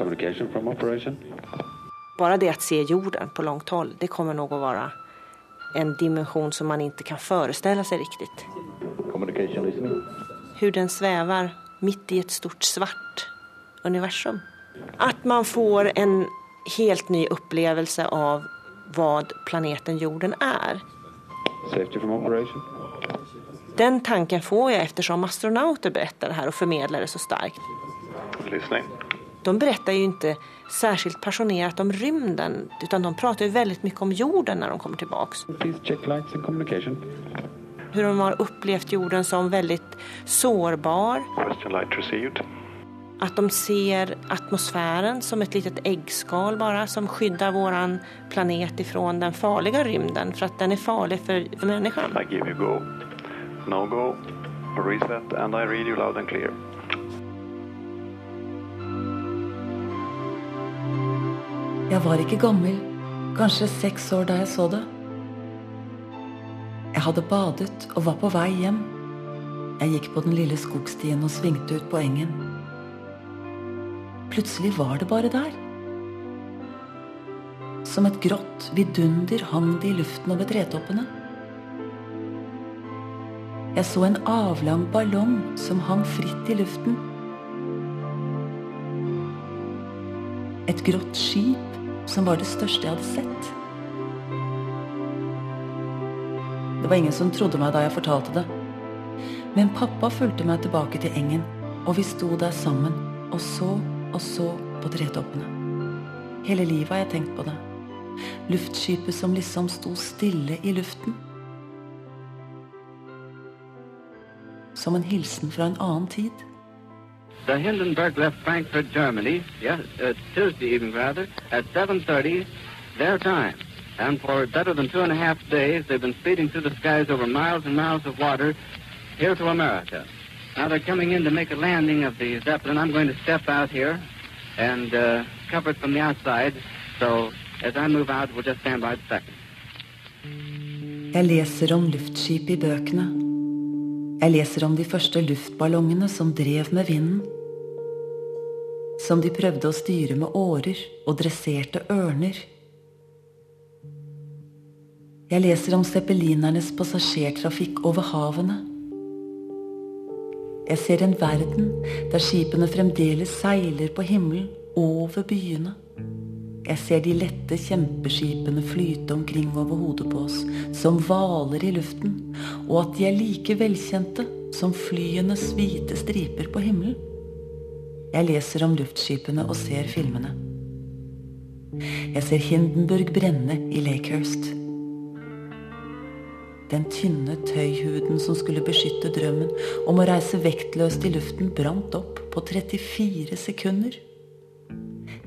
Communication from operation. Bara det att se jorden på långt håll, det kommer nog att vara en dimension som man inte kan föreställa sig riktigt. Communication listening. Hur den svävar mitt i ett stort svart universum. Att man får en helt ny upplevelse av vad planeten jorden är. Safety from operation. Den tanken får jag eftersom astronauter berättar det här och förmedlar det så starkt. Listening. De berättar ju inte särskilt passionerat om rymden utan de pratar ju väldigt mycket om jorden när de kommer tillbaks. Communication. Hur de har upplevt jorden som väldigt sårbar. At. Att de ser atmosfären som ett litet äggskal bara som skyddar våran planet ifrån den farliga rymden för att den är farlig för, för människan. I give you go. No go. Reset and I read you loud and clear. Jeg var ikke gammel, kanskje seks år da jeg så det. Jeg hadde badet og var på vei hjem. Jeg gikk på den lille skogstien og svingte ut på engen. Plutselig var det bare der. Som et grått vidunder hang det i luften over tretoppene. Jeg så en avlang ballong som hang fritt i luften. Et grått skip som var det største jeg hadde sett. Det var ingen som trodde meg da jeg fortalte det. Men pappa fulgte meg tilbake til engen, og vi sto der sammen og så og så på tretoppene. Hele livet har jeg tenkt på det. Luftskipet som liksom sto stille i luften. Som en hilsen fra en annen tid. The Hindenburg left Frankfurt, Germany, yes, uh, Tuesday evening rather, at 7.30 their time. And for better than two and a half days, they've been speeding through the skies over miles and miles of water here to America. Now they're coming in to make a landing of the Zeppelin. I'm going to step out here and uh, cover it from the outside. So as I move out, we'll just stand by the second. Jeg leser om luftskip i bøkene. Jeg leser om de første luftballongene som drev med vinden. Som de prøvde å styre med årer og dresserte ørner. Jeg leser om zeppelinernes passasjertrafikk over havene. Jeg ser en verden der skipene fremdeles seiler på himmelen over byene. Jeg ser de lette kjempeskipene flyte omkring over hodet på oss, som hvaler i luften, og at de er like velkjente som flyenes hvite striper på himmelen. Jeg leser om luftskipene og ser filmene. Jeg ser Hindenburg brenne i Lakehurst. Den tynne tøyhuden som skulle beskytte drømmen om å reise vektløst i luften, brant opp på 34 sekunder.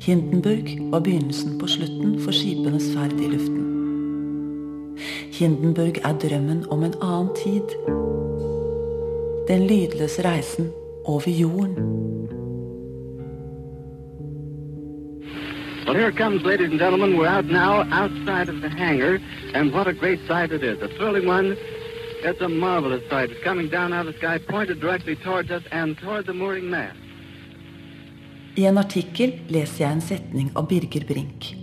Hindenburg var begynnelsen på slutten for skipenes ferd i luften. Hindenburg er drømmen om en annen tid. Den lydløse reisen over jorden. Well, here it comes, ladies and gentlemen. We're out now outside of the hangar, and what a great sight it is. A thrilling one. It's a marvelous sight. It's coming down out of the sky, pointed directly towards us and toward the mooring mast. I en artikkel leser jeg en setning av Birger Brink.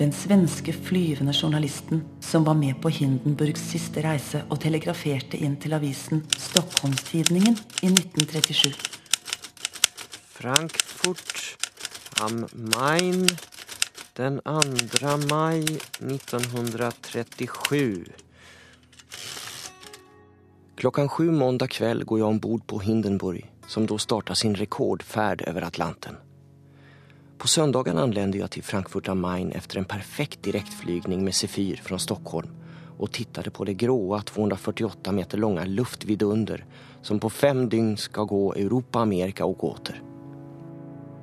Den svenske flyvende journalisten som var med på Hindenburgs siste reise og telegraferte inn til avisen Stockholmstidningen i 1937. Frankfurt am Main den 2 mai 1937. Klockan sju måndag kväll går jag ombord på Hindenburg som då startar sin rekordfärd över Atlanten. På söndagen anlände jag till Frankfurt am Main efter en perfekt direktflygning med Sefyr från Stockholm och tittade på det gråa 248 meter långa luftvidunder som på fem dygn skal gå Europa, Amerika og åter.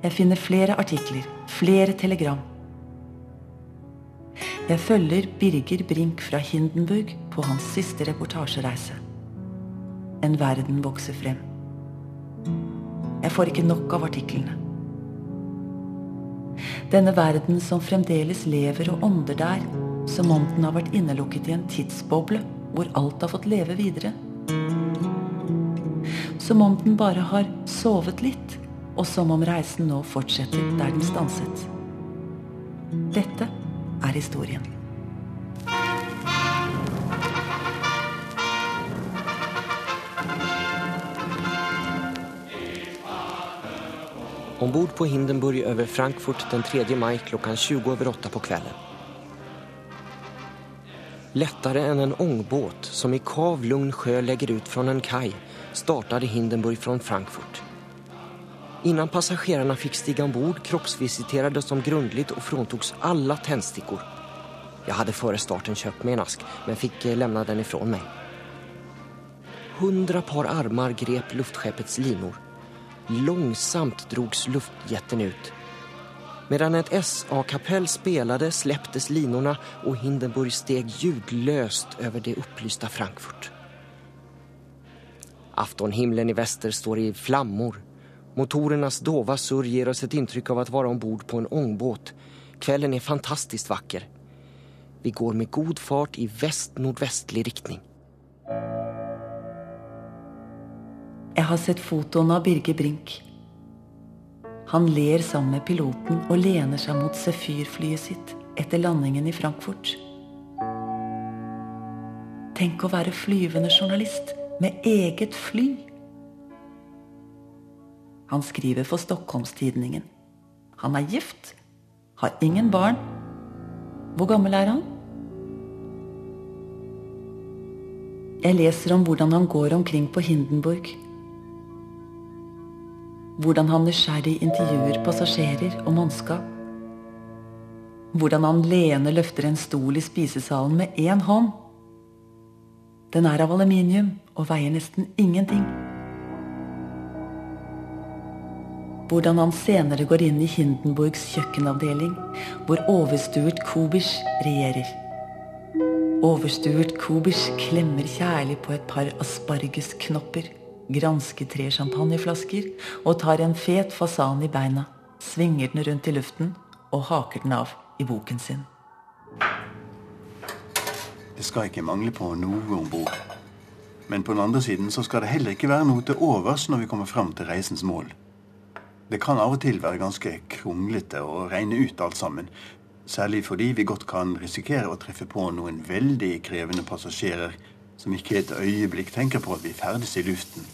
Jeg finner flere artikler, flere telegram. Jeg følger Birger Brink fra Hindenburg på hans siste reportasjereise. En verden vokser frem. Jeg får ikke nok av artiklene. Denne verden som fremdeles lever og ånder der, som om den har vært innelukket i en tidsboble hvor alt har fått leve videre. Som om den bare har sovet litt og som om reisen nå fortsetter der den stanset. Dette er historien. Ombord på Hindenburg over Frankfurt den 3 maj klockan 20 over 8 på kvällen. Lättare än en ångbåt som i kav lugn sjö lägger ut från en kaj startade Hindenburg från Frankfurt. Innan passagerarna fick stiga ombord kroppsvisiterades de grundligt och fråntogs alla tändstickor. Jag hade före starten köpt mig en ask men fick eh, lämna den ifrån mig. Hundra par armar grep luftskeppets linor. Långsamt drogs luftjätten ut. Medan ett SA-kapell spelade släpptes linorna och Hindenburg steg ljudlöst över det upplysta Frankfurt. Aftonhimlen i väster står i flammor. Motorernas dova surr ger oss ett intryck av att vara ombord på en ångbåt. Kvällen är fantastiskt vacker. Vi går med god fart i väst-nordvästlig riktning. Jeg har sett fotoen av Birger Brink. Han ler sammen med piloten og lener seg mot Sefyr-flyet sitt etter landingen i Frankfurt. Tenk å være flyvende journalist med eget fly. Han skriver for Stockholmstidningen. Han er gift, har ingen barn. Hvor gammel er han? Jeg leser om hvordan han går omkring på Hindenburg. Hvordan han nysgjerrig intervjuer passasjerer og mannskap. Hvordan han leende løfter en stol i spisesalen med én hånd. Den er av aluminium og veier nesten ingenting. Hvordan han senere går inn i Hindenburgs kjøkkenavdeling, hvor overstuert Kubisch regjerer. Overstuert Kubisch klemmer kjærlig på et par aspargesknopper, gransker tre champagneflasker og tar en fet fasan i beina, svinger den rundt i luften og haker den av i boken sin. Det skal ikke mangle på noe om bord. Men på den andre siden så skal det heller ikke være noe til overs når vi kommer fram til reisens mål. Det kan av og til være ganske kronglete å regne ut alt sammen. Særlig fordi vi godt kan risikere å treffe på noen veldig krevende passasjerer som ikke et øyeblikk tenker på at vi ferdes i luften.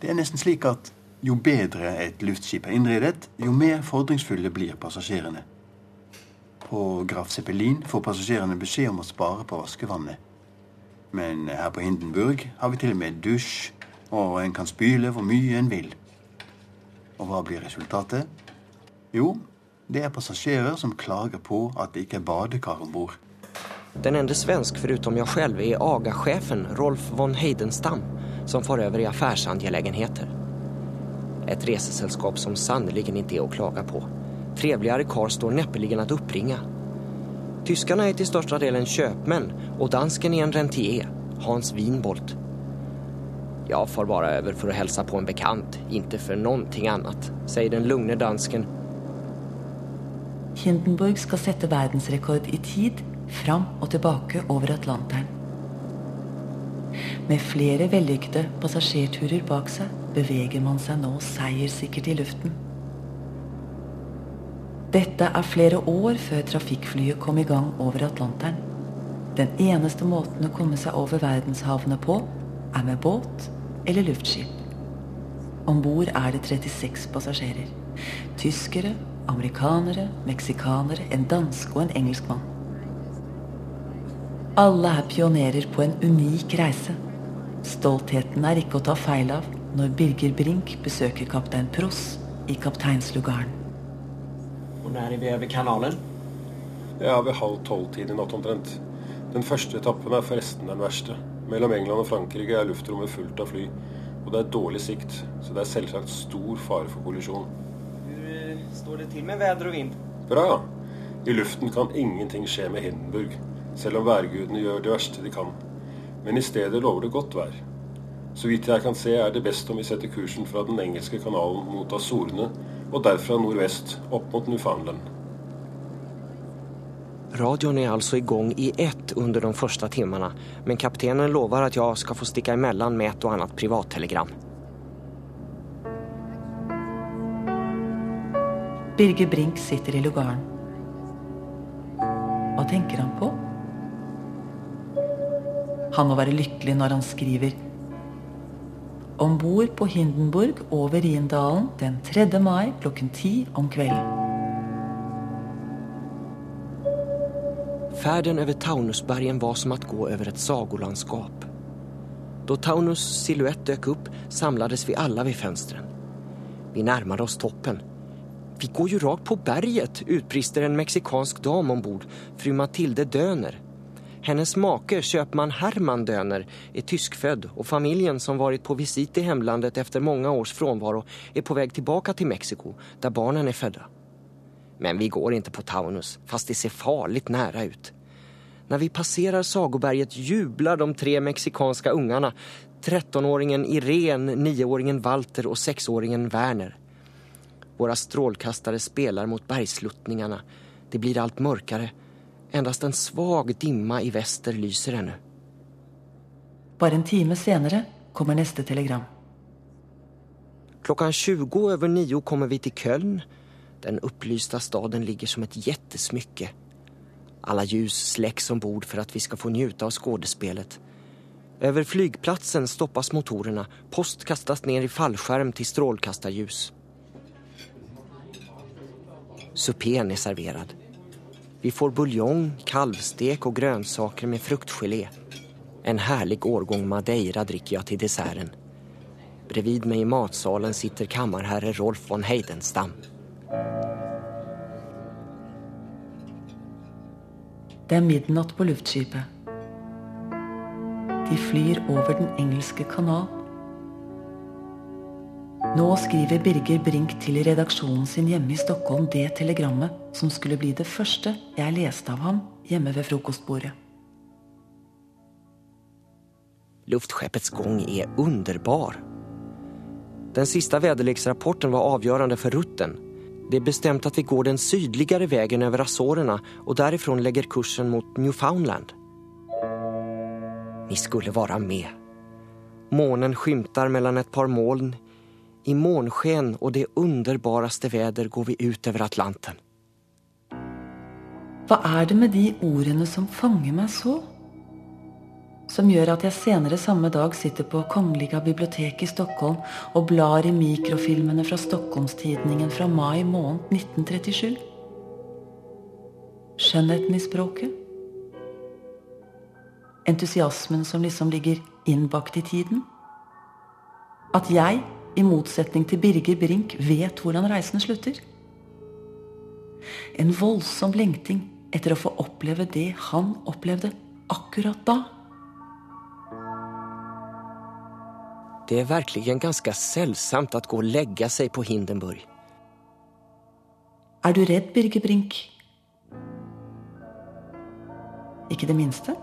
Det er nesten slik at jo bedre et luftskip er innredet, jo mer fordringsfulle blir passasjerene. På Graf Zeppelin får passasjerene beskjed om å spare på vaskevannet. Men her på Hindenburg har vi til og med dusj, og en kan spyle hvor mye en vil. Og hva blir resultatet? Jo, det er passasjerer som klager på at det ikke er badekar ombord. Den enda svensk foruten meg selv er AGA-sjefen Rolf von Heidenstam som for över i affärsangelägenheter. Ett resesällskap som sannelig inte är att klaga på. Trevligare kar står näppeligen att uppringa. Tyskarna är till största delen köpmän och dansken är en rentier, Hans Winbolt. Jag far bara över för att hälsa på en bekant, inte för någonting annat, säger den lugne dansken Hindenburg skal sette verdensrekord i tid fram og tilbake over Atlanteren. Med flere vellykkede passasjerturer bak seg beveger man seg nå seierssikkert i luften. Dette er flere år før trafikkflyet kom i gang over Atlanteren. Den eneste måten å komme seg over verdenshavene på, er med båt eller luftskip. Om bord er det 36 passasjerer. Tyskere, amerikanere, meksikanere, en danske og en engelskmann. Alle er pionerer på en unik reise. Stoltheten er ikke å ta feil av når Birger Brink besøker kaptein Pross i kapteinslugaren. Hvor nær er vi ved kanalen? Ja, ved halv tolv-tid i natt omtrent. Den første etappen er forresten den verste. Mellom England og Frankrike er luftrommet fullt av fly. Og det er dårlig sikt, så det er selvsagt stor fare for kollisjon. Hvor står det til med vær og vind? Bra! I luften kan ingenting skje med Hindenburg, selv om værgudene gjør det verste de kan. Men i stedet lover det godt vær. Så vidt jeg kan se er det best om vi setter kursen fra den engelske kanalen mot Azorene, og derfra nordvest, opp mot Newfoundland. er altså i gang i ett under de første timene, men kaptenen lover at jeg skal få stikke imellom med et og annet privattelegram. Birger Brink sitter i lugaren. Hva tenker han på? Han må være lykkelig når han skriver Om bord på Hindenburg over Riendalen den 3. mai klokken ti om kvelden. Färden over Taunusbergen var som å gå over et sagolandskap. Da Taunus silhuett dök opp, samlades vi alle ved fönstren. Vi nærmet oss toppen. Vi går jo rakt på berget, utbrister en meksikansk dam ombord, fru Mathilde Döner. Hennes make, köpman Herman Döner, är tyskfödd och familjen som varit på visit i hemlandet efter många års frånvaro är på väg tillbaka till Mexiko, där barnen är födda. Men vi går inte på Taunus, fast det ser farligt nära ut. När vi passerar Sagoberget jublar de tre mexikanska ungarna. 13-åringen Irene, 9-åringen Walter och 6-åringen Werner. Våra strålkastare spelar mot bergsluttningarna. Det blir allt mörkare. Endast en svag dimma i väster lyser ännu. Bare en time senere kommer neste telegram. Klockan 20 över nio kommer vi til Köln. Den opplysta staden ligger som et jättesmycke. Alla ljus släcks ombord for at vi skal få njuta av skådespelet. Over flygplatsen stoppas motorene. Post kastas ned i fallskjerm til strålkastarljus. Supén er serverad. Vi får buljong, kalvstek og grønnsaker med fruktgelé. En herlig årgång madeira drikker jeg til desserten. Bredvid meg i matsalen sitter kammerherre Rolf von Heidenstam. Det er midnatt på luftskipet. De flyr over den engelske kanal. Nå skriver Birger Brink til redaksjonen sin hjemme i Stockholm det telegrammet som skulle bli det første jeg leste av ham hjemme ved frokostbordet. Luftskeppets gang er underbar. Den siste väderleksrapporten var avgjørende for rutten. Det er bestemt at vi går den sydligere veien over Azorene og derifra legger kursen mot Newfoundland. Ni skulle være med. Månen skimter mellom et par moln. I månsken og det underbareste väder går vi ut över Atlanten. Hva er det med de ordene som fanger meg så? Som gjør at jeg senere samme dag sitter på Kongeliga bibliotek i Stockholm og blar i mikrofilmene fra Stockholmstidningen fra mai måned 1937. Skjønnheten i språket. Entusiasmen som liksom ligger innbakt i tiden. At jeg, i motsetning til Birger Brink, vet hvordan reisen slutter. En voldsom lengting etter å få oppleve det han opplevde akkurat da. Det er virkelig ganske selvsamt å gå og legge seg på Hindenburg. Er du redd, Birger Brink? Ikke det minste?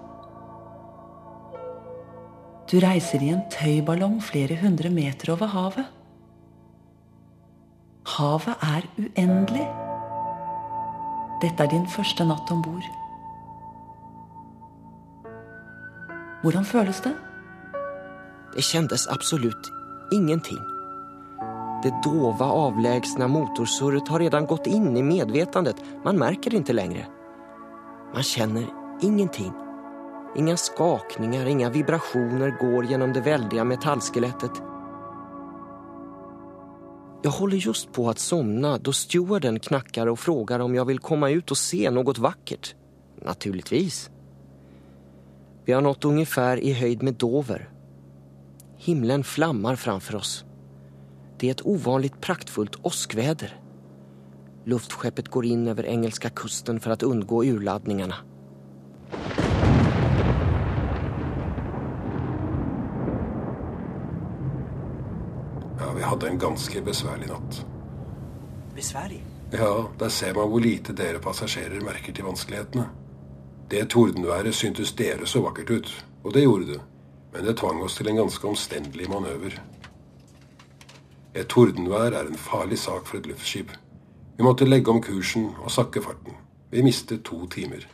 Du reiser i en tøyballong flere hundre meter over havet. Havet er uendelig. Dette er din første natt om bord. Hvordan føles det? Det kjentes absolutt ingenting. Det dova avlägsna motorsurret har redan gått inn i medvetandet. Man merker det ikke lenger. Man kjenner ingenting. Inga skakningar, inga vibrationer går gjennom det veldige metallskelettet. Jeg håller just på å sovne da stewarden knakker og frågar om jeg vil komme ut og se noe vakkert. Naturligvis. Vi har nådd omtrent i høyd med Dover. Himlen flammar framfor oss. Det er et uvanlig praktfullt åskväder. Luftskeppet går inn over engelska kusten for å unngå urladdningarna. Vi hadde en ganske besværlig natt. Besværlig? Ja, der ser man hvor lite dere passasjerer merker til vanskelighetene. Det tordenværet syntes dere så vakkert ut, og det gjorde det. Men det tvang oss til en ganske omstendelig manøver. Et tordenvær er en farlig sak for et luftskip. Vi måtte legge om kursen og sakke farten. Vi mistet to timer.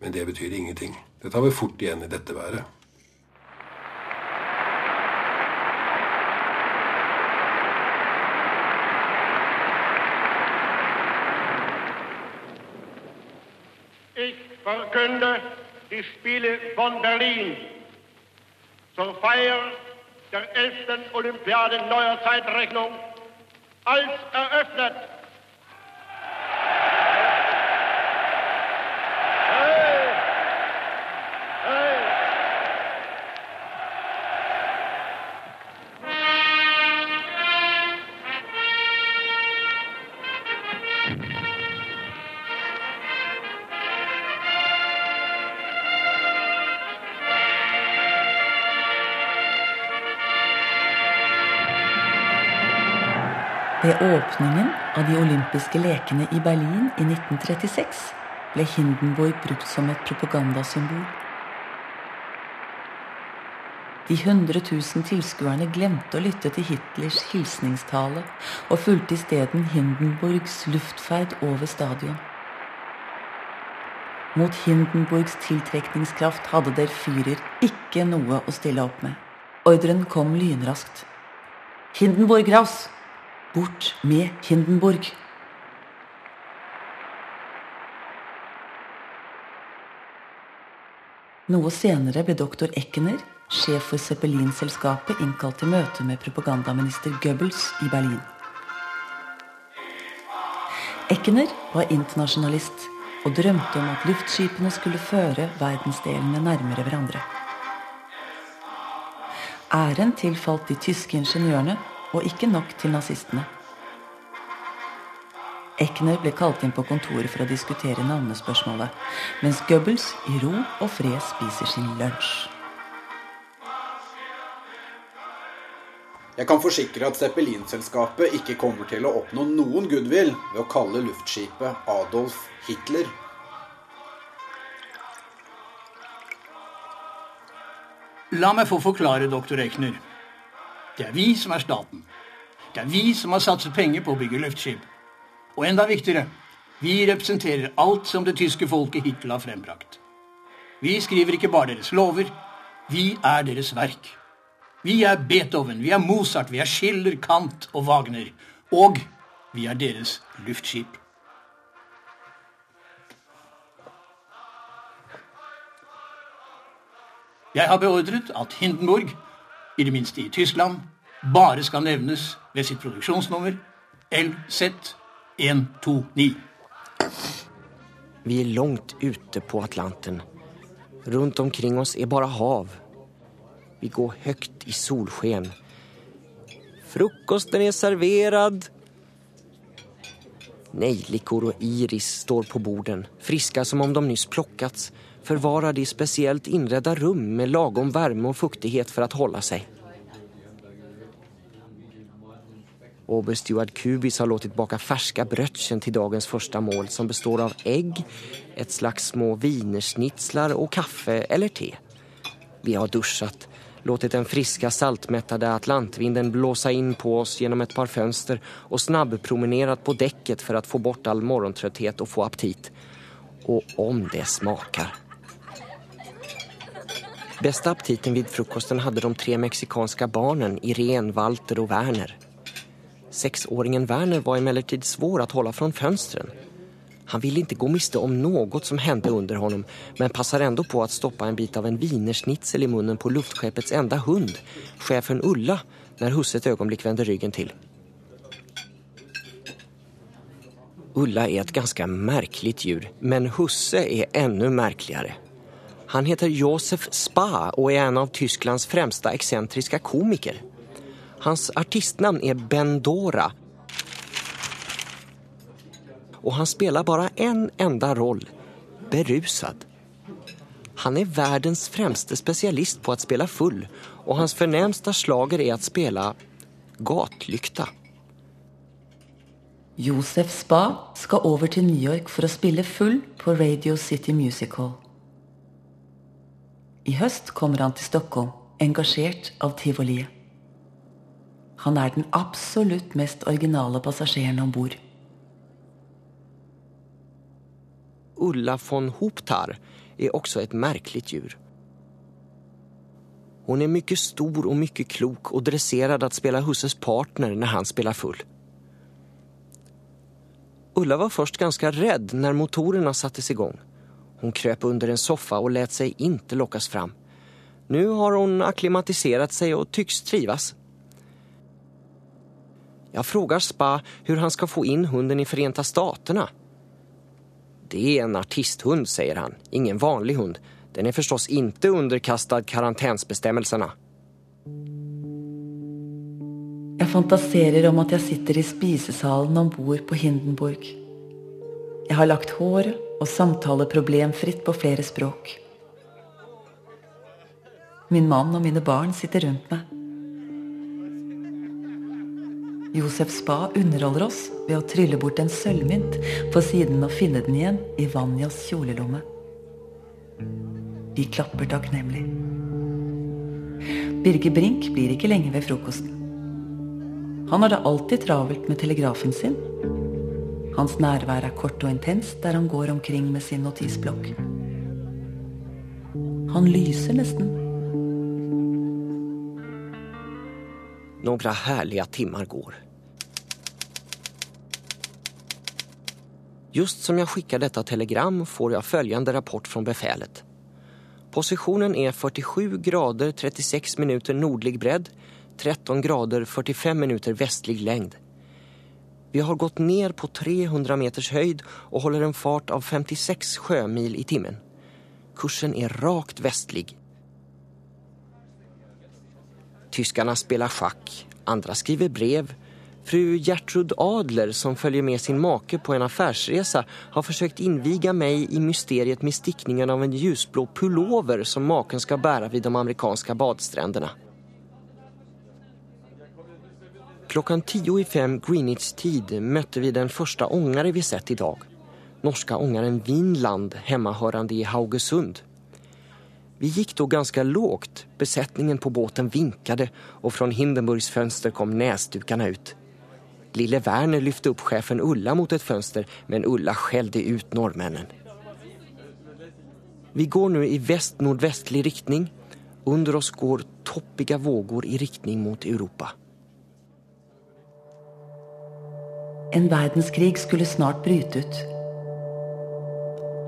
Men det betyr ingenting. Det tar vi fort igjen i dette været. Die Spiele von Berlin zur Feier der 11. Olympiade neuer Zeitrechnung als eröffnet. Ved åpningen av de olympiske lekene i Berlin i 1936 ble Hindenburg brukt som et propagandasymbol. De 100 000 tilskuerne glemte å lytte til Hitlers hilsningstale og fulgte isteden Hindenburgs luftferd over stadion. Mot Hindenburgs tiltrekningskraft hadde der Führer ikke noe å stille opp med. Ordren kom lynraskt. Hindenburg raus! Bort med Hindenburg. Noe senere ble doktor Eckener, sjef for Zeppelin-selskapet, innkalt til møte med propagandaminister Goebbels i Berlin. Eckener var internasjonalist og drømte om at luftskipene skulle føre verdensdelene nærmere hverandre. Æren tilfalt de tyske ingeniørene og ikke nok til nazistene. Ekner ble kalt inn på kontoret for å diskutere navnespørsmålet, mens Goebbels i ro og fred spiser sin lunsj. Jeg kan forsikre at Zeppelin-selskapet ikke kommer til å oppnå noen goodwill ved å kalle luftskipet Adolf Hitler. La meg få forklare, doktor Ekner. Det er vi som er staten. Det er vi som har satset penger på å bygge luftskip. Og enda viktigere vi representerer alt som det tyske folket hittil har frembrakt. Vi skriver ikke bare deres lover, vi er deres verk. Vi er Beethoven, vi er Mozart, vi er Schiller, Kant og Wagner. Og vi er deres luftskip. Jeg har beordret at Hindenburg i det minste i Tyskland, bare skal nevnes ved sitt produksjonsnummer LZ129. Vi er langt ute på Atlanten. Rundt omkring oss er bare hav. Vi går høyt i solsken. Frokosten er serverad. Nejlikor og iris står på borden, friska som om de nyss plockats förvarade i speciellt inredda rum med lagom värme och fuktighet för att hålla sig. Obersteward Kubis har låtit baka ferske brötchen til dagens første mål som består av egg, et slags små wienersnitsler og kaffe eller te. Vi har dusjet, låtit den friske, saltmettede atlantvinden blåsa inn på oss gjennom et par fønster og snabbpromenerat på dekket for å få bort all morgentrøtthet og få aptit. Og om det smakar. Bästa aptiten vid frukosten hadde de tre mexikanska barnen Irene, Walter og Werner. Sexåringen Werner var emellertid svår å holde fra fönstren. Han ville ikke gå miste om noe som hendte under honom men passar ändå på å stoppe en bit av en wienerschnitzel i munnen på luftskeppets enda hund, chefen Ulla, når husse et øyeblikk vände ryggen til. Ulla er et ganske merkelig djur, men husse er enda märkligare. Han heter Josef Spa og er en av Tysklands fremste eksentriske komikere. Hans artistnamn er Bendora. Og han spiller bare én en enda roll, berusad. Han er verdens fremste specialist på å spela full og hans fornemste slager er å spela gatelykta. Josef Spa skal over til New York for å spille full på Radio City Music Hall. I høst kommer han til Stockholm, engasjert av tivoliet. Han er den absolutt mest originale passasjeren om bord. Ulla von Hoptar er også et merkelig djur. Hun er mye stor og mye klok og dresserad at spela husses partner når han spiller full. Ulla var først ganske redd når motorene sattes igång. Hon kröp under en soffa och lät sig inte lockas fram. Nu har hon akklimatiserat sig och tycks trivas. Jag frågar Spa hur han ska få in hunden i Förenta Staterna. Det är en artisthund, säger han. Ingen vanlig hund. Den är förstås inte underkastad karantänsbestämmelserna. Jeg fantaserer om at jeg sitter i spisesalen om bord på Hindenburg. Jeg har lagt håret og samtaler problemfritt på flere språk. Min mann og mine barn sitter rundt meg. Josef Spa underholder oss ved å trylle bort en sølvmynt på siden å finne den igjen i Vanjas kjolelomme. Vi klapper takknemlig. Birger Brink blir ikke lenge ved frokosten. Han har det alltid travelt med telegrafen sin. Hans nærvær er kort og intenst der han går omkring med sin notisblokk. Han lyser nesten. Noen herlige timer går. Just som jeg sender dette telegram får jeg følgende rapport fra befalet. Posisjonen er 47 grader 36 minutter nordlig bredd, 13 grader 45 minutter vestlig längd. Vi har gått ned på 300 meters höjd og holder en fart av 56 sjømil i timmen. Kursen er rakt västlig. Tyskerne spiller schack, andra skriver brev. Fru Gertrud Adler som følger med sin make på en affärsresa har forsøkt inviga meg i mysteriet med stickningen av en ljusblå pullover som maken skal bære vid de amerikanske badstränderna. Klockan tio i fem Greenwich tid møtte vi den første ångare vi sett i dag. Norska ångaren Vinland hjemmehørende i Haugesund. Vi gikk da ganske lågt. Besetningen på båten vinkade og fra Hindenburgs fönster kom nesdukene ut. Lille Werner lyfte opp chefen Ulla mot et fönster men Ulla skjelte ut nordmennene. Vi går nu i vest-nordvestlig riktning. Under oss går toppige vågor i riktning mot Europa. En verdenskrig skulle snart bryte ut.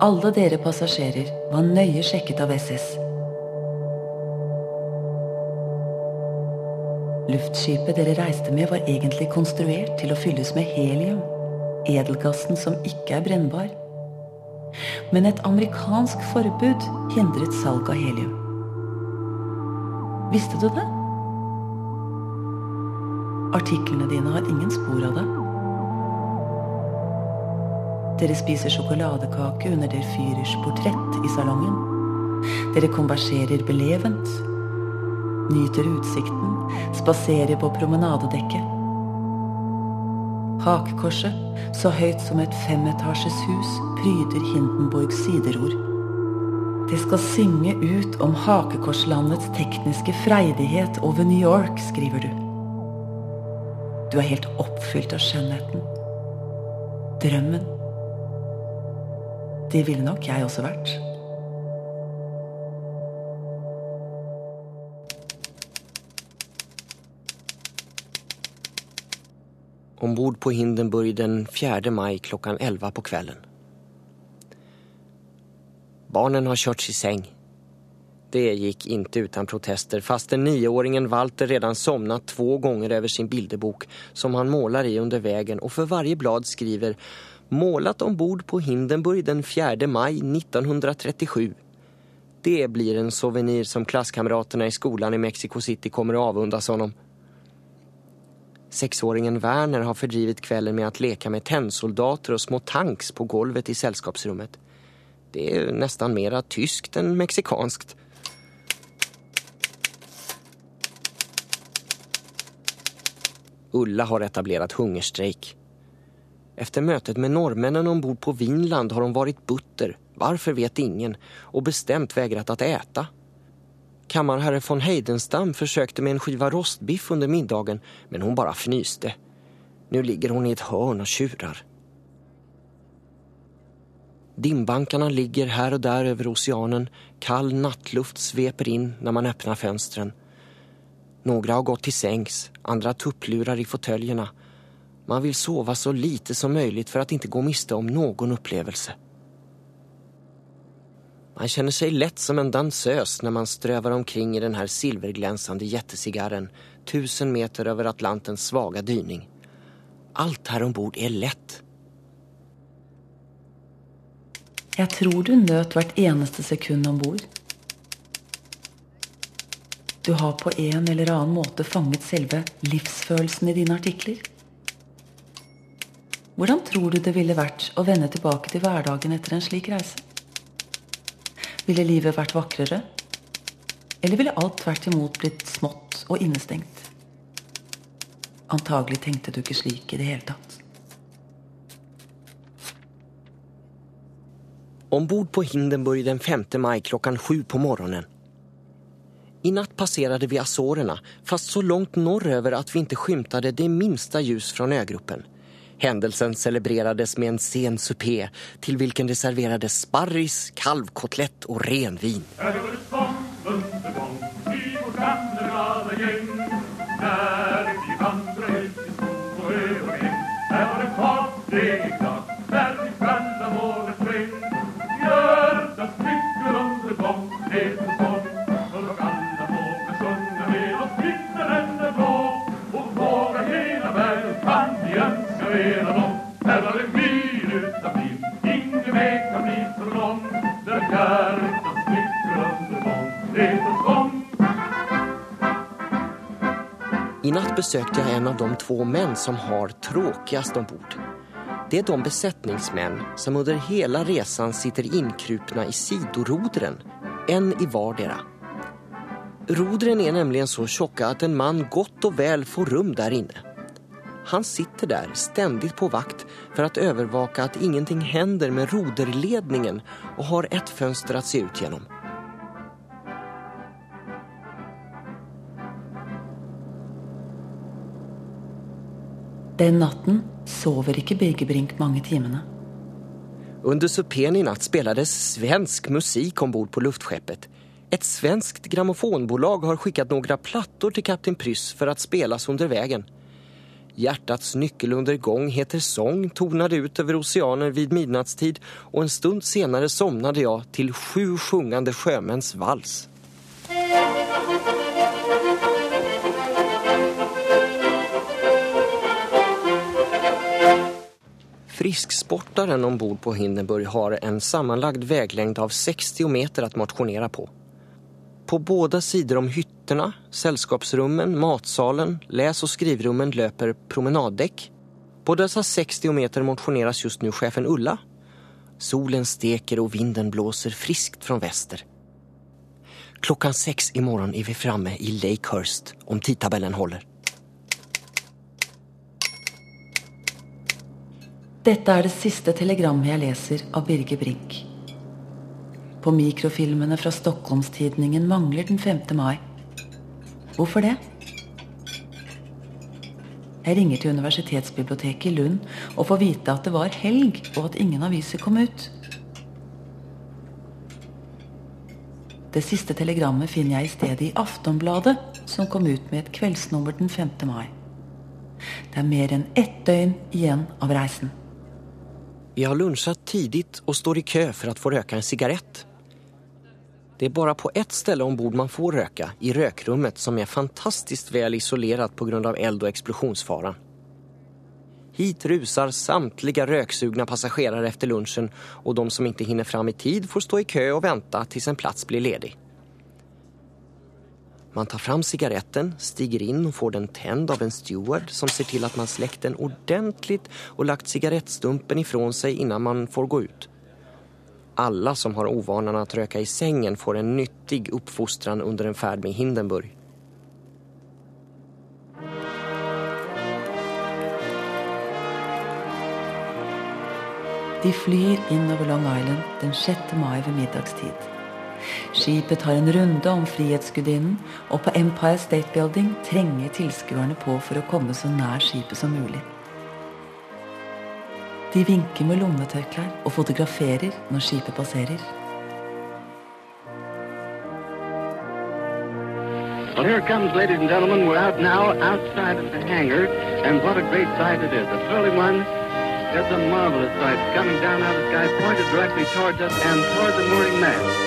Alle dere passasjerer var nøye sjekket av SS. Luftskipet dere reiste med, var egentlig konstruert til å fylles med helium, edelgassen som ikke er brennbar. Men et amerikansk forbud hindret salg av helium. Visste du det? Artiklene dine har ingen spor av det. Dere spiser sjokoladekake under der Fyrers portrett i salongen. Dere konverserer belevent. Nyter utsikten. Spaserer på promenadedekket. Hakekorset, så høyt som et femetasjes hus, pryder Hindenburgs siderord. Det skal synge ut om hakekorslandets tekniske freidighet over New York, skriver du. Du er helt oppfylt av skjønnheten. Drømmen. Det ville nok jeg også vært. Ombord på Hindenburg den 4 mai klokken 11 på kvelden. Barnen har körts i seng. Det gikk ikke uten protester fast den niåringen Walter redan somnat två ganger over sin bildebok, som han maler i under veien, og for varje blad skriver målat ombord på Hindenburg den 4 maj 1937. Det blir en souvenir som klasskamraterna i skolan i Mexico City kommer att avundas honom. Sexåringen Werner har fördrivit kvällen med att leka med tennsoldater och små tanks på golvet i sällskapsrummet. Det är nästan mera tyskt än mexikanskt. Ulla har etablerat hungerstrejk. Efter mötet med norrmännen ombord på Vinland har hon varit butter, varför vet ingen, och bestämt vägrat att äta. Kammarherre von Heidenstam försökte med en skiva rostbiff under middagen, men hon bara fnyste. Nu ligger hon i ett hörn och tjurar. Dimbankarna ligger här och där över oceanen. Kall nattluft sveper in när man öppnar fönstren. Några har gått till sängs, andra tupplurar i fåtöljerna. Man vill sova så lite som möjligt för att inte gå miste om någon upplevelse. Man känner sig lätt som en dansös när man strövar omkring i den här silverglänsande jättecigarren tusen meter över Atlantens svaga dyning. Alt her om ombord er lett. Jeg tror du nøt hvert eneste sekund om bord. Du har på en eller annen måte fanget selve livsfølelsen i dine artikler. Hvordan tror du det ville vært å vende tilbake til hverdagen etter en slik reise? Ville livet vært vakrere? Eller ville alt tvert imot blitt smått og innestengt? Antagelig tenkte du ikke slik i det hele tatt. Ombord på Hindenburg den 5 mai klokken sju på morgonen. I natt passerte vi Azorene, fast så langt norrøver at vi ikke skymtade det minste ljus fra ögruppen. Händelsen celebrerades med en sen supé till vilken det serverades sparris, kalvkotlett och renvin. Natt besökte jag en av de två män som har tråkigast ombord. Det är de besättningsmän som under hela resan sitter inkrupna i sidorodren, en i vardera. Rodren är nämligen så tjocka att en man gott och väl får rum där inne. Han sitter där ständigt på vakt för att övervaka att ingenting händer med roderledningen och har ett fönster att se ut genom. Den natten sover ikke Birgebrink mange timene. Under supeen i natt spelades svensk musik ombord på luftskeppet. Et svenskt grammofonbolag har sendt noen plattor til kapten Pryss for å spelas under vägen. Hjertets nyckelundergång heter sång toner ut over oceaner vid midnattstid og en stund senere somnade jeg til sju sjungende sjømenns vals. Frisksportaren ombord på Hindenburg har en sammanlagd väglängd av 60 meter att motionera på. På båda sidor om hytterna, sällskapsrummen, matsalen, läs- och skrivrummen löper promenaddäck. På dessa 60 meter motioneras just nu chefen Ulla. Solen steker och vinden blåser friskt från väster. Klockan sex morgon är vi framme i Lakehurst om tidtabellen håller. Dette er det siste telegrammet jeg leser av Birger Brink. På mikrofilmene fra Stockholmstidningen mangler den 5. mai. Hvorfor det? Jeg ringer til Universitetsbiblioteket i Lund og får vite at det var helg, og at ingen aviser kom ut. Det siste telegrammet finner jeg i stedet i Aftonbladet, som kom ut med et kveldsnummer den 5. mai. Det er mer enn ett døgn igjen av reisen. Vi har lunchat tidigt och står i kö för att få röka en cigarett. Det är bara på ett ställe ombord man får röka, i rökrummet som är fantastiskt väl isolerat på grund av eld- och explosionsfara. Hit rusar samtliga röksugna passagerare efter lunchen och de som inte hinner fram i tid får stå i kö och vänta tills en plats blir ledig. Man tar fram sigaretten, stiger inn og får den tent av en steward som ser til at man slekker den ordentlig og lagt sigarettstumpen ifrån seg innan man får gå ut. Alle som har uvanen å røyke i sengen, får en nyttig oppfostring under en ferd med Hindenburg. De flyr inn over Long Island den 6. mai ved middagstid. Skipet tar en runde om Frihetsgudinnen, og på Empire State Building trenger tilskuerne på for å komme så nær skipet som mulig. De vinker med lommetørklær og fotograferer når skipet passerer. Well, here it comes, ladies and gentlemen. We're out now outside of the hangar, and what a great sight it is. A thrilling one. It's a marvelous sight coming down out of the sky, pointed directly towards us and toward the mooring mast.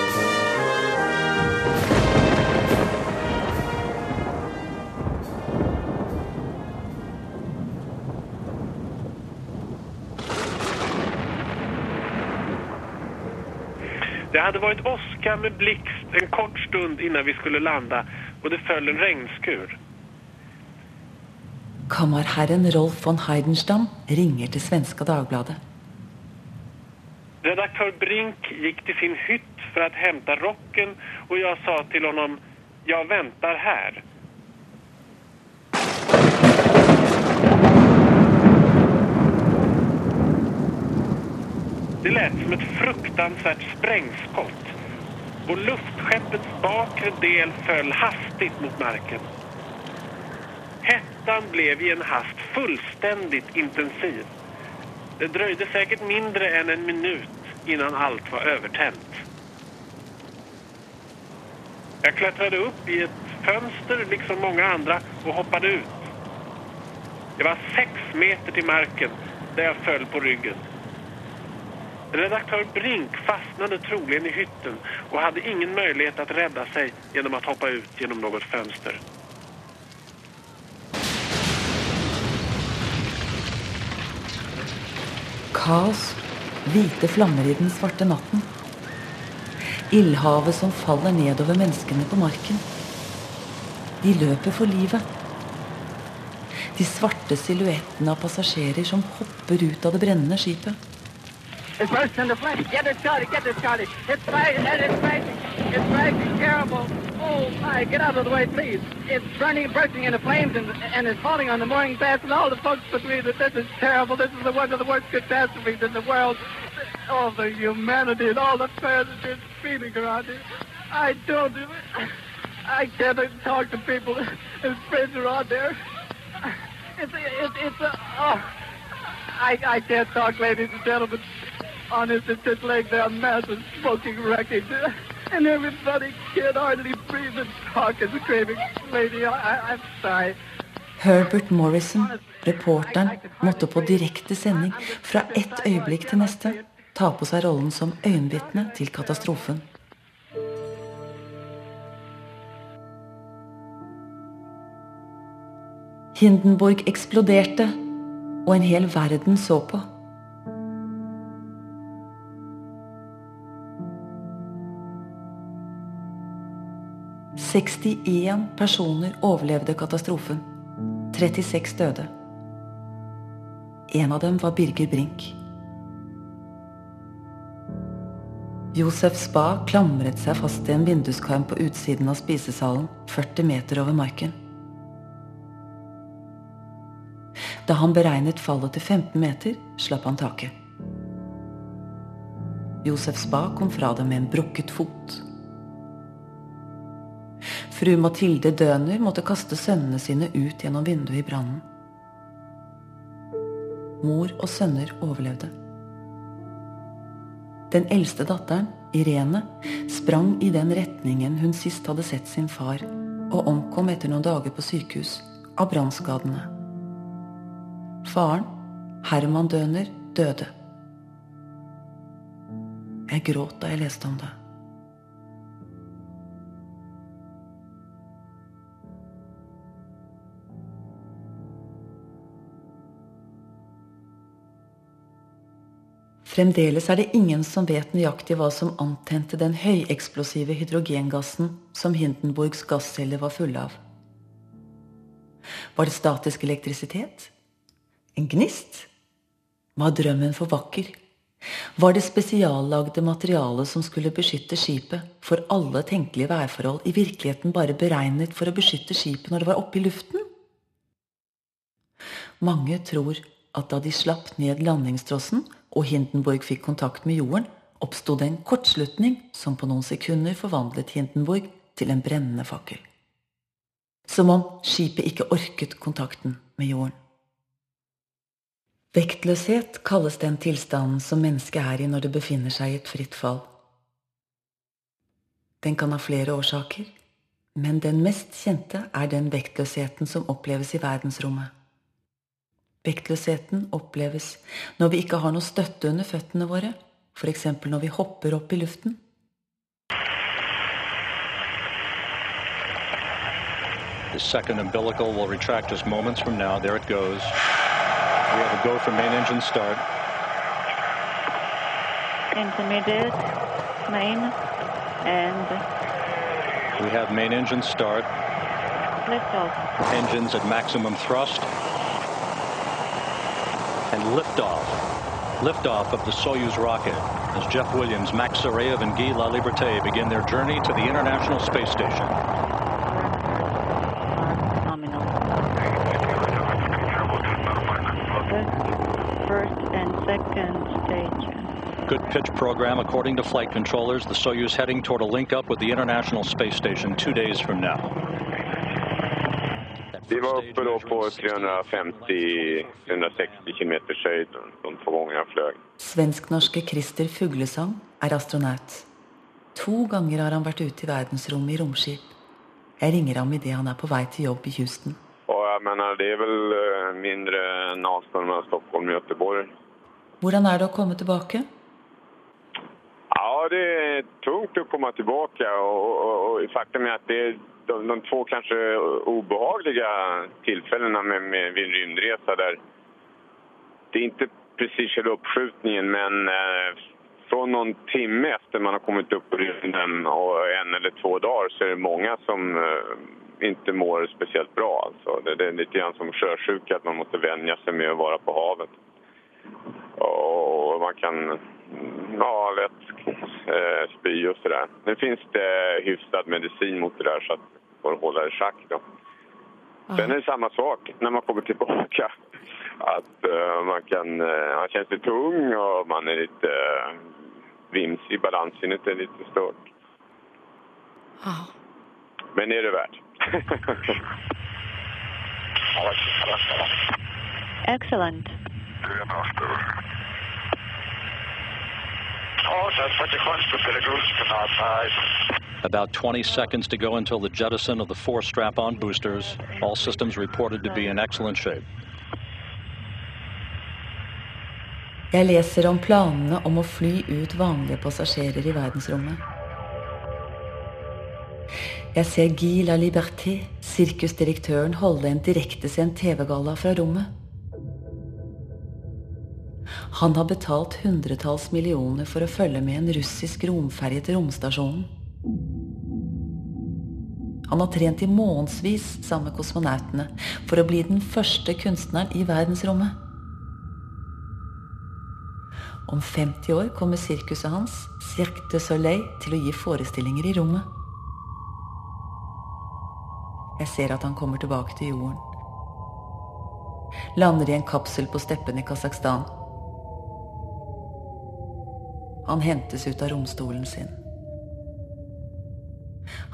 Hade vært åska med blixt en kort stund innan vi skulle landa og det föll en regnskur. Kammerherren Rolf von Heidenstam ringer til svenska Dagbladet. Redaktør Brink gikk til sin hytt for å hente rocken og jeg sa til ham 'Jeg venter här. Det lät som ett fruktansvärt sprängskott och luftskeppets bakre del föll hastigt mot marken. Hettan blev i en hast fullständigt intensiv. Det dröjde säkert mindre än en minut innan allt var övertänt. Jag klättrade upp i ett fönster liksom många andra och hoppade ut. Det var sex meter till marken där jag föll på ryggen. Redaktör Brink fastnade troligen i hytten og hadde ingen mulighet å redde seg gjennom å hoppe ut gjennom noe fönster. Kaos. Hvite flammer i den svarte natten. Ildhavet som faller nedover menneskene på marken. De løper for livet. De svarte silhuettene av passasjerer som hopper ut av det brennende skipet. It's bursting into flames. Get it started. Get it started. It's burning. It's burning. It's burning. Terrible. Oh my! Get out of the way, please. It's burning, bursting into flames, and, and it's falling on the mooring mast and all the folks between that This is terrible. This is the one of the worst catastrophes in the world. All the humanity and all the that is feeling around here. I don't. I can't talk to people. His friends are out there. It's it's it's a. Oh, I I can't talk, ladies and gentlemen. Honest, it's just like there massive smoking wreckage. And everybody can hardly breathe and talk and screaming. Lady, I, I'm sorry. Herbert Morrison, reporteren, måtte på direkte sending fra ett øyeblikk til neste ta på seg rollen som øyenvitne til katastrofen. Hindenburg eksploderte, og en hel verden så på. Sekstien personer overlevde katastrofen. 36 døde. En av dem var Birger Brink. Josef Spa klamret seg fast i en vinduskarm på utsiden av spisesalen, 40 meter over marken. Da han beregnet fallet til 15 meter, slapp han taket. Josef Spa kom fra det med en brukket fot. Fru Mathilde Døner måtte kaste sønnene sine ut gjennom vinduet i brannen. Mor og sønner overlevde. Den eldste datteren, Irene, sprang i den retningen hun sist hadde sett sin far, og omkom etter noen dager på sykehus av brannskadene. Faren, Herman Døner, døde. Jeg gråt da jeg leste om det. Fremdeles er det ingen som vet nøyaktig hva som antente den høyeksplosive hydrogengassen som Hindenburgs gassceller var fulle av. Var det statisk elektrisitet? En gnist? Var drømmen for vakker? Var det spesiallagde materialet som skulle beskytte skipet for alle tenkelige værforhold, i virkeligheten bare beregnet for å beskytte skipet når det var oppe i luften? Mange tror at da de slapp ned landingstrossen, og Hindenburg fikk kontakt med jorden, oppsto det en kortslutning som på noen sekunder forvandlet Hindenburg til en brennende fakkel. Som om skipet ikke orket kontakten med jorden. Vektløshet kalles den tilstanden som mennesket er i når det befinner seg i et fritt fall. Den kan ha flere årsaker, men den mest kjente er den vektløsheten som oppleves i verdensrommet. Vektløsheten oppleves når vi ikke har noe støtte under føttene våre, f.eks. når vi hopper opp i luften. The second umbilical will retract just moments from now. There it goes. We have a go for main engine start. Intermediate. main and We have main engine start. liftoff. Engines at maximum thrust. And liftoff. Liftoff of the Soyuz rocket as Jeff Williams, Max Sarayev, and Guy Laliberté begin their journey to the International Space Station. Nominal. First and second stage. Good pitch program according to flight controllers. The Soyuz heading toward a link up with the International Space Station two days from now. Vi var uppe då på 350-360 kilometers noen få ganger jeg fløy. Svensk-norske Christer Fuglesang er astronaut. To ganger har han vært ute i verdensrommet i romskip. Jeg ringer ham idet han er på vei til jobb i Houston. Og jeg mener, det er väl eh, mindre enn avstånd mellan Stockholm og Göteborg. Hvordan er det å komme tilbake? Ja, det er tungt å komme tilbake. Og, og, og faktum er at det er de, de två kanskje obehagliga tillfällena med, med, vid en rymdresa där det är inte precis själva uppskjutningen men eh, från någon timme efter man har kommit upp på rymden och en eller två dagar så är det många som eh, inte mår speciellt bra. Alltså. Det, är lite grann som sjösjuka, att man måste vänja sig med att vara på havet. Och man kan mm, ja, lätt eh, spy och sådär. Nu finns det hyfsad medicin mot det där så att att det i schack. Då. Sen är det samma sak när man kommer tillbaka. Att eh, man kan, eh, man känner sig tung och man är lite uh, vimsig. Balanssinnet är lite stört. Men det är det värt. Excellent. About 20 seconds to go until the jettison of the four strap on boosters. All systems reported to be in excellent shape. Jeg leser om planene om å fly ut vanlige passasjerer i verdensrommet. Jeg ser Guy La Liberté, sirkusdirektøren, holde en direktesendt TV-galla fra rommet. Han har betalt hundretalls millioner for å følge med en russisk romferje til romstasjonen. Han har trent i månedsvis sammen med kosmonautene for å bli den første kunstneren i verdensrommet. Om 50 år kommer sirkuset hans, Cirque du Soleil, til å gi forestillinger i rommet. Jeg ser at han kommer tilbake til jorden. Lander i en kapsel på steppen i Kasakhstan. Han hentes ut av romstolen sin.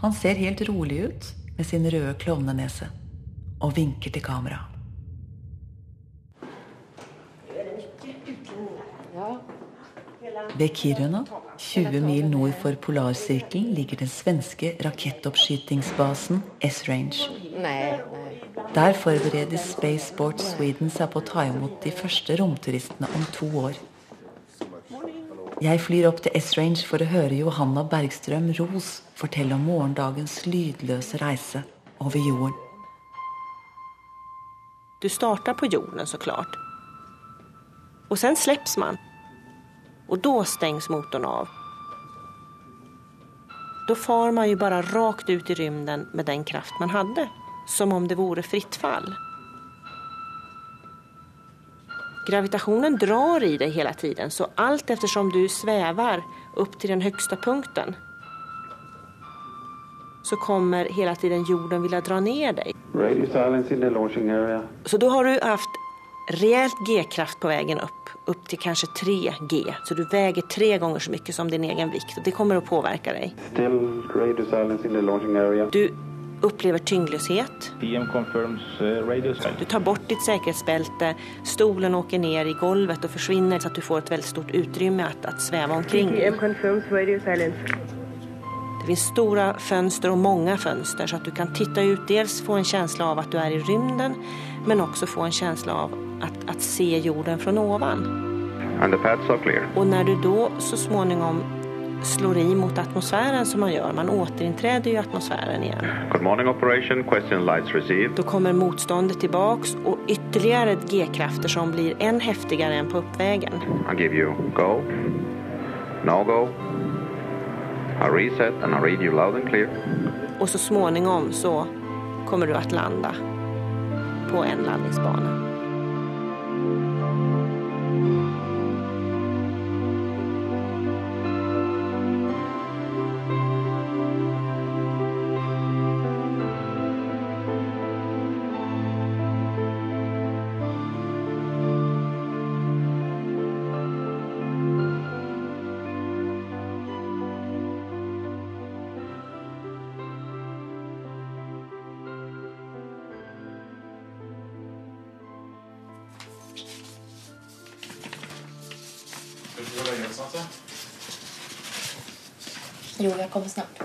Han ser helt rolig ut med sin røde klovnenese og vinker til kamera. Ved Kiruna, 20 mil nord for polarsirkelen, ligger den svenske rakettoppskytingsbasen S-Range. Der forbereder Spaceport Sweden seg på å ta imot de første romturistene om to år. Jeg flyr opp til S-Range for å høre Johanna Bergstrøm Ros fortelle om morgendagens lydløse reise over jorden. Du starter på jorden så klart. Og sen släpps man. Och då stängs motorn av. Då far man ju bara rakt ut i rymden med den kraft man hade. Som om det vore fritt fall. Gravitationen drar i dig hela tiden så allt eftersom du svävar upp till den högsta punkten så kommer hela tiden jorden vilja dra ner dig. Launching area. Så då har du haft rejält G-kraft på vägen upp, upp till kanske 3 G. Så du väger tre gånger så mycket som din egen vikt och det kommer att påverka dig. Still radio silence in the launching area. Du upplever tyngdlöshet. PM confirms uh, radio silence. Du tar bort ditt säkerhetsbälte, stolen åker ner i golvet och försvinner så att du får ett väldigt stort utrymme att, att sväva omkring i. Confirms radio silence. Det finns stora fönster och många fönster så att du kan titta ut, dels få en känsla av att du är i rymden men också få en känsla av att, att se jorden från ovan. Och när du då så småningom slår i mot atmosfären som man gör, man återinträder ju atmosfären igen. Good morning operation. Question lights received. Då kommer motståndet tillbaks och ytterligare G-krafter som blir än häftigare än på uppvägen. I give you go. No go. I reset and I read you loud and clear. Och så småningom så kommer du att landa på en landningsbana. Kommer snart.